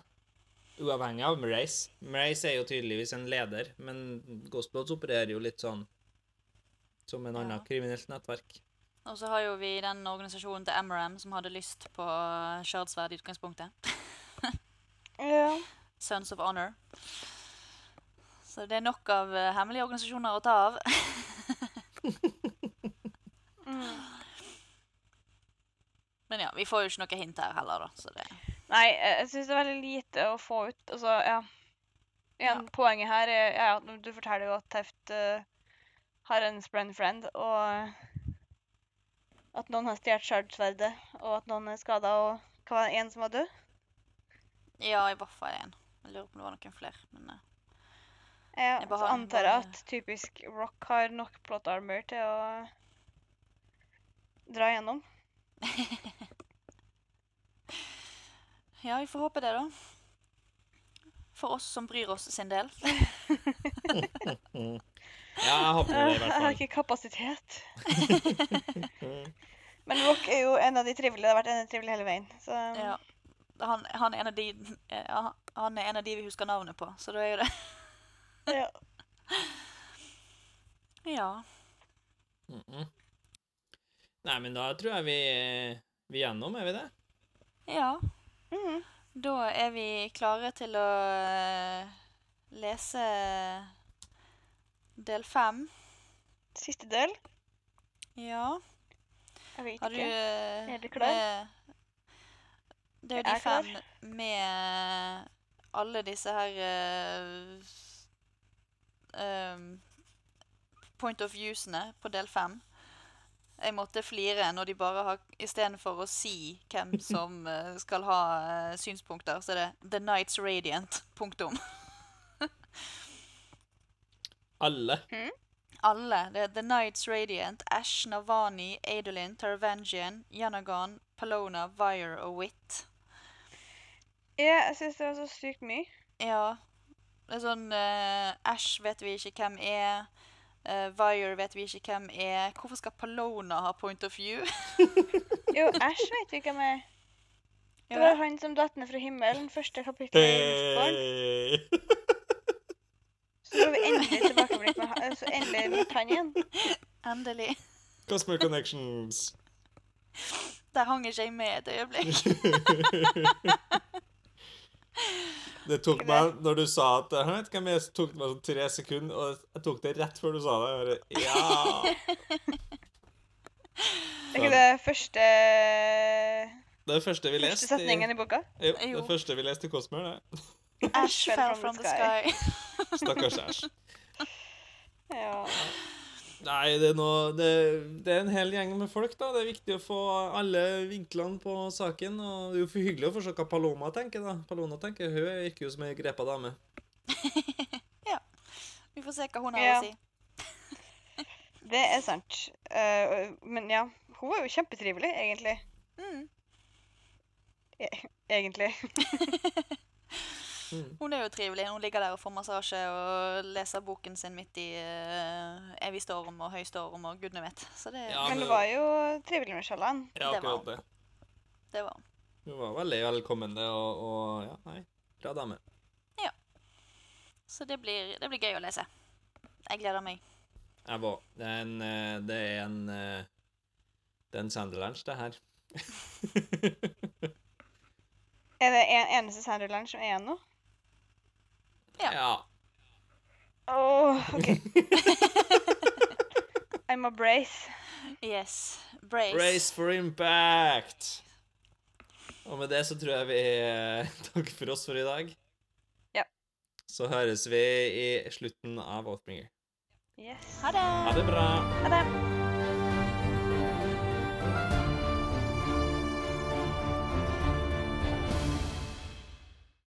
Uavhengig av Mrace. Mrace er jo tydeligvis en leder, men Ghostbloods opererer jo litt sånn som en annen Ja. kriminelt nettverk. Og så har jo vi den organisasjonen til MRM som hadde lyst på shardsverd i utgangspunktet. <laughs> ja. Sons of Honor. Så det er nok av eh, hemmelige organisasjoner å ta av. <laughs> Mm. Men ja, vi får jo ikke noe hint her heller, da. Så det Nei, jeg jeg syns det er veldig lite å få ut. Altså, ja. Igjen, Poenget her er ja, du forteller jo at Teft uh, har en sprend friend, og at noen har stjålet shardsverdet, og at noen er skada, og hva var det, en som var død? Ja, i hvert fall én. Jeg lurer på om det var noen flere. Men uh, Ja, Jeg bare så antar jeg at typisk Rock har nok plot armor til å dra gjennom. <laughs> ja, vi får håpe det, da. For oss som bryr oss sin del. <laughs> Ja, jeg håper det i hvert fall. Jeg har ikke kapasitet. <laughs> Men Rock er jo en av de trivelige. Det har vært en av de trivelige hele veien. Så Ja. Han, han, er en av de, ja, han er en av de vi husker navnet på, så da er jo det ja. Ja. Mhm. Nei, men da tror jeg vi, vi er gjennom, er vi det? Ja. Mhm. Da er vi klare til å eh, lese del fem. Siste del. Ja. Jeg vet Har du ikke. eh, Er du klar? med- Det er jo de fem klar. fem med alle disse her uh, um, point of viewsene på del fem. Jeg måtte flire når de bare har Istedenfor å si hvem <laughs> som eh, skal ha eh, synspunkter, så er det The Nights Radiant. Punktum. <laughs> Alle. Alle. Det er The Nights Radiant, Ash, Navani, Adolin, Taravangian, Yanagan, Palona, Vire og Wit. Ja, jeg syns det var så sykt mye. Ja. Det er sånn uh, Ash vet vi ikke hvem er. Uh, Vire vet vi ikke hvem er. Hvorfor skal Palona ha point of view? Jo, Ash vet vi hvem er. <laughs> Det var han som datt ned fra himmelen, første kapittel i. Hey. Så får vi endelig tilbakeblikk med han, så endelig møtt han igjen. Endelig. Cosmic Connections. Der hang ikke jeg med et øyeblikk. <laughs> Det tok meg, når du sa at jeg vet hvem jeg tok meg sånn tre sekunder, og jeg tok det rett før du sa det. Jeg bare, ja! <laughs> Er ikke det første, Det er det første vi første leste. setningen i boka? Jo, det Jo. første vi leste i Cosmer, det. Ash fell from the sky. Stakkars Æsj. Ja. Nei, det er, noe, det, det er en hel gjeng med folk, da. Det er viktig å få alle vinklene på saken. Og det er jo for hyggelig å få se hva Paloma tenker, da. Paloma tenker, Hun virker jo som ei grepa dame. <laughs> ja. Vi får se hva hun har Ja. å si. <laughs> Det er sant. Uh, men ja, hun var jo kjempetrivelig, egentlig. Mm. E egentlig. <laughs> Mm. Hun er jo trivelig. Hun ligger der og får massasje og leser boken sin midt i uh, evig storm og høy storm og gudene vet. Så det, Ja, Men det var jo trivelig med Sjalan. Ja, Det var det. det var hun. Hun var veldig velkommende og, og ja, nei, bra dame. Så det blir, det blir gøy å lese. Jeg gleder meg. Jeg var Det er en eh, Det er en eh, Det er en Sanderlands, det her. <laughs> Er det en eneste Sanderland som er igjen nå? Ja. ja. Åh, OK. <laughs> I'm a brace. Yes. Brace. Brace for impact! Og med det så tror jeg vi eh, <laughs> takker for oss for i dag. Ja. Så høres vi i slutten av Oathbringer. Yes. Ha det! Ha det bra! Ha det.